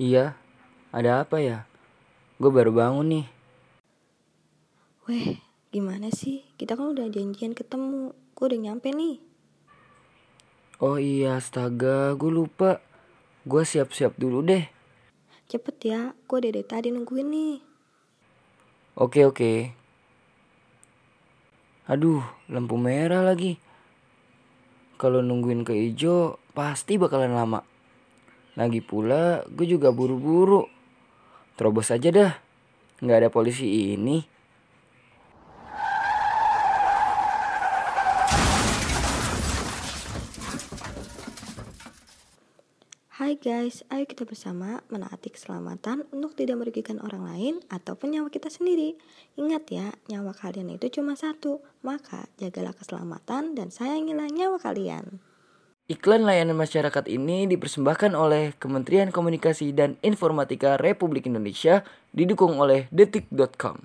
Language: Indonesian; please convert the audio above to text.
Iya, ada apa ya? Gue baru bangun nih. Weh, gimana sih? Kita kan udah janjian ketemu. Gue udah nyampe nih. Oh iya, astaga, gue lupa. Gue siap-siap dulu deh. Cepet ya, gue udah dari tadi nungguin nih. Oke, oke. Aduh, lampu merah lagi. Kalau nungguin ke hijau, pasti bakalan lama. Lagi pula, gue juga buru-buru. Terobos aja dah. Nggak ada polisi ini. Hai guys, ayo kita bersama menaati keselamatan untuk tidak merugikan orang lain ataupun nyawa kita sendiri. Ingat ya, nyawa kalian itu cuma satu, maka jagalah keselamatan dan sayangilah nyawa kalian. Iklan layanan masyarakat ini dipersembahkan oleh Kementerian Komunikasi dan Informatika Republik Indonesia didukung oleh detik.com.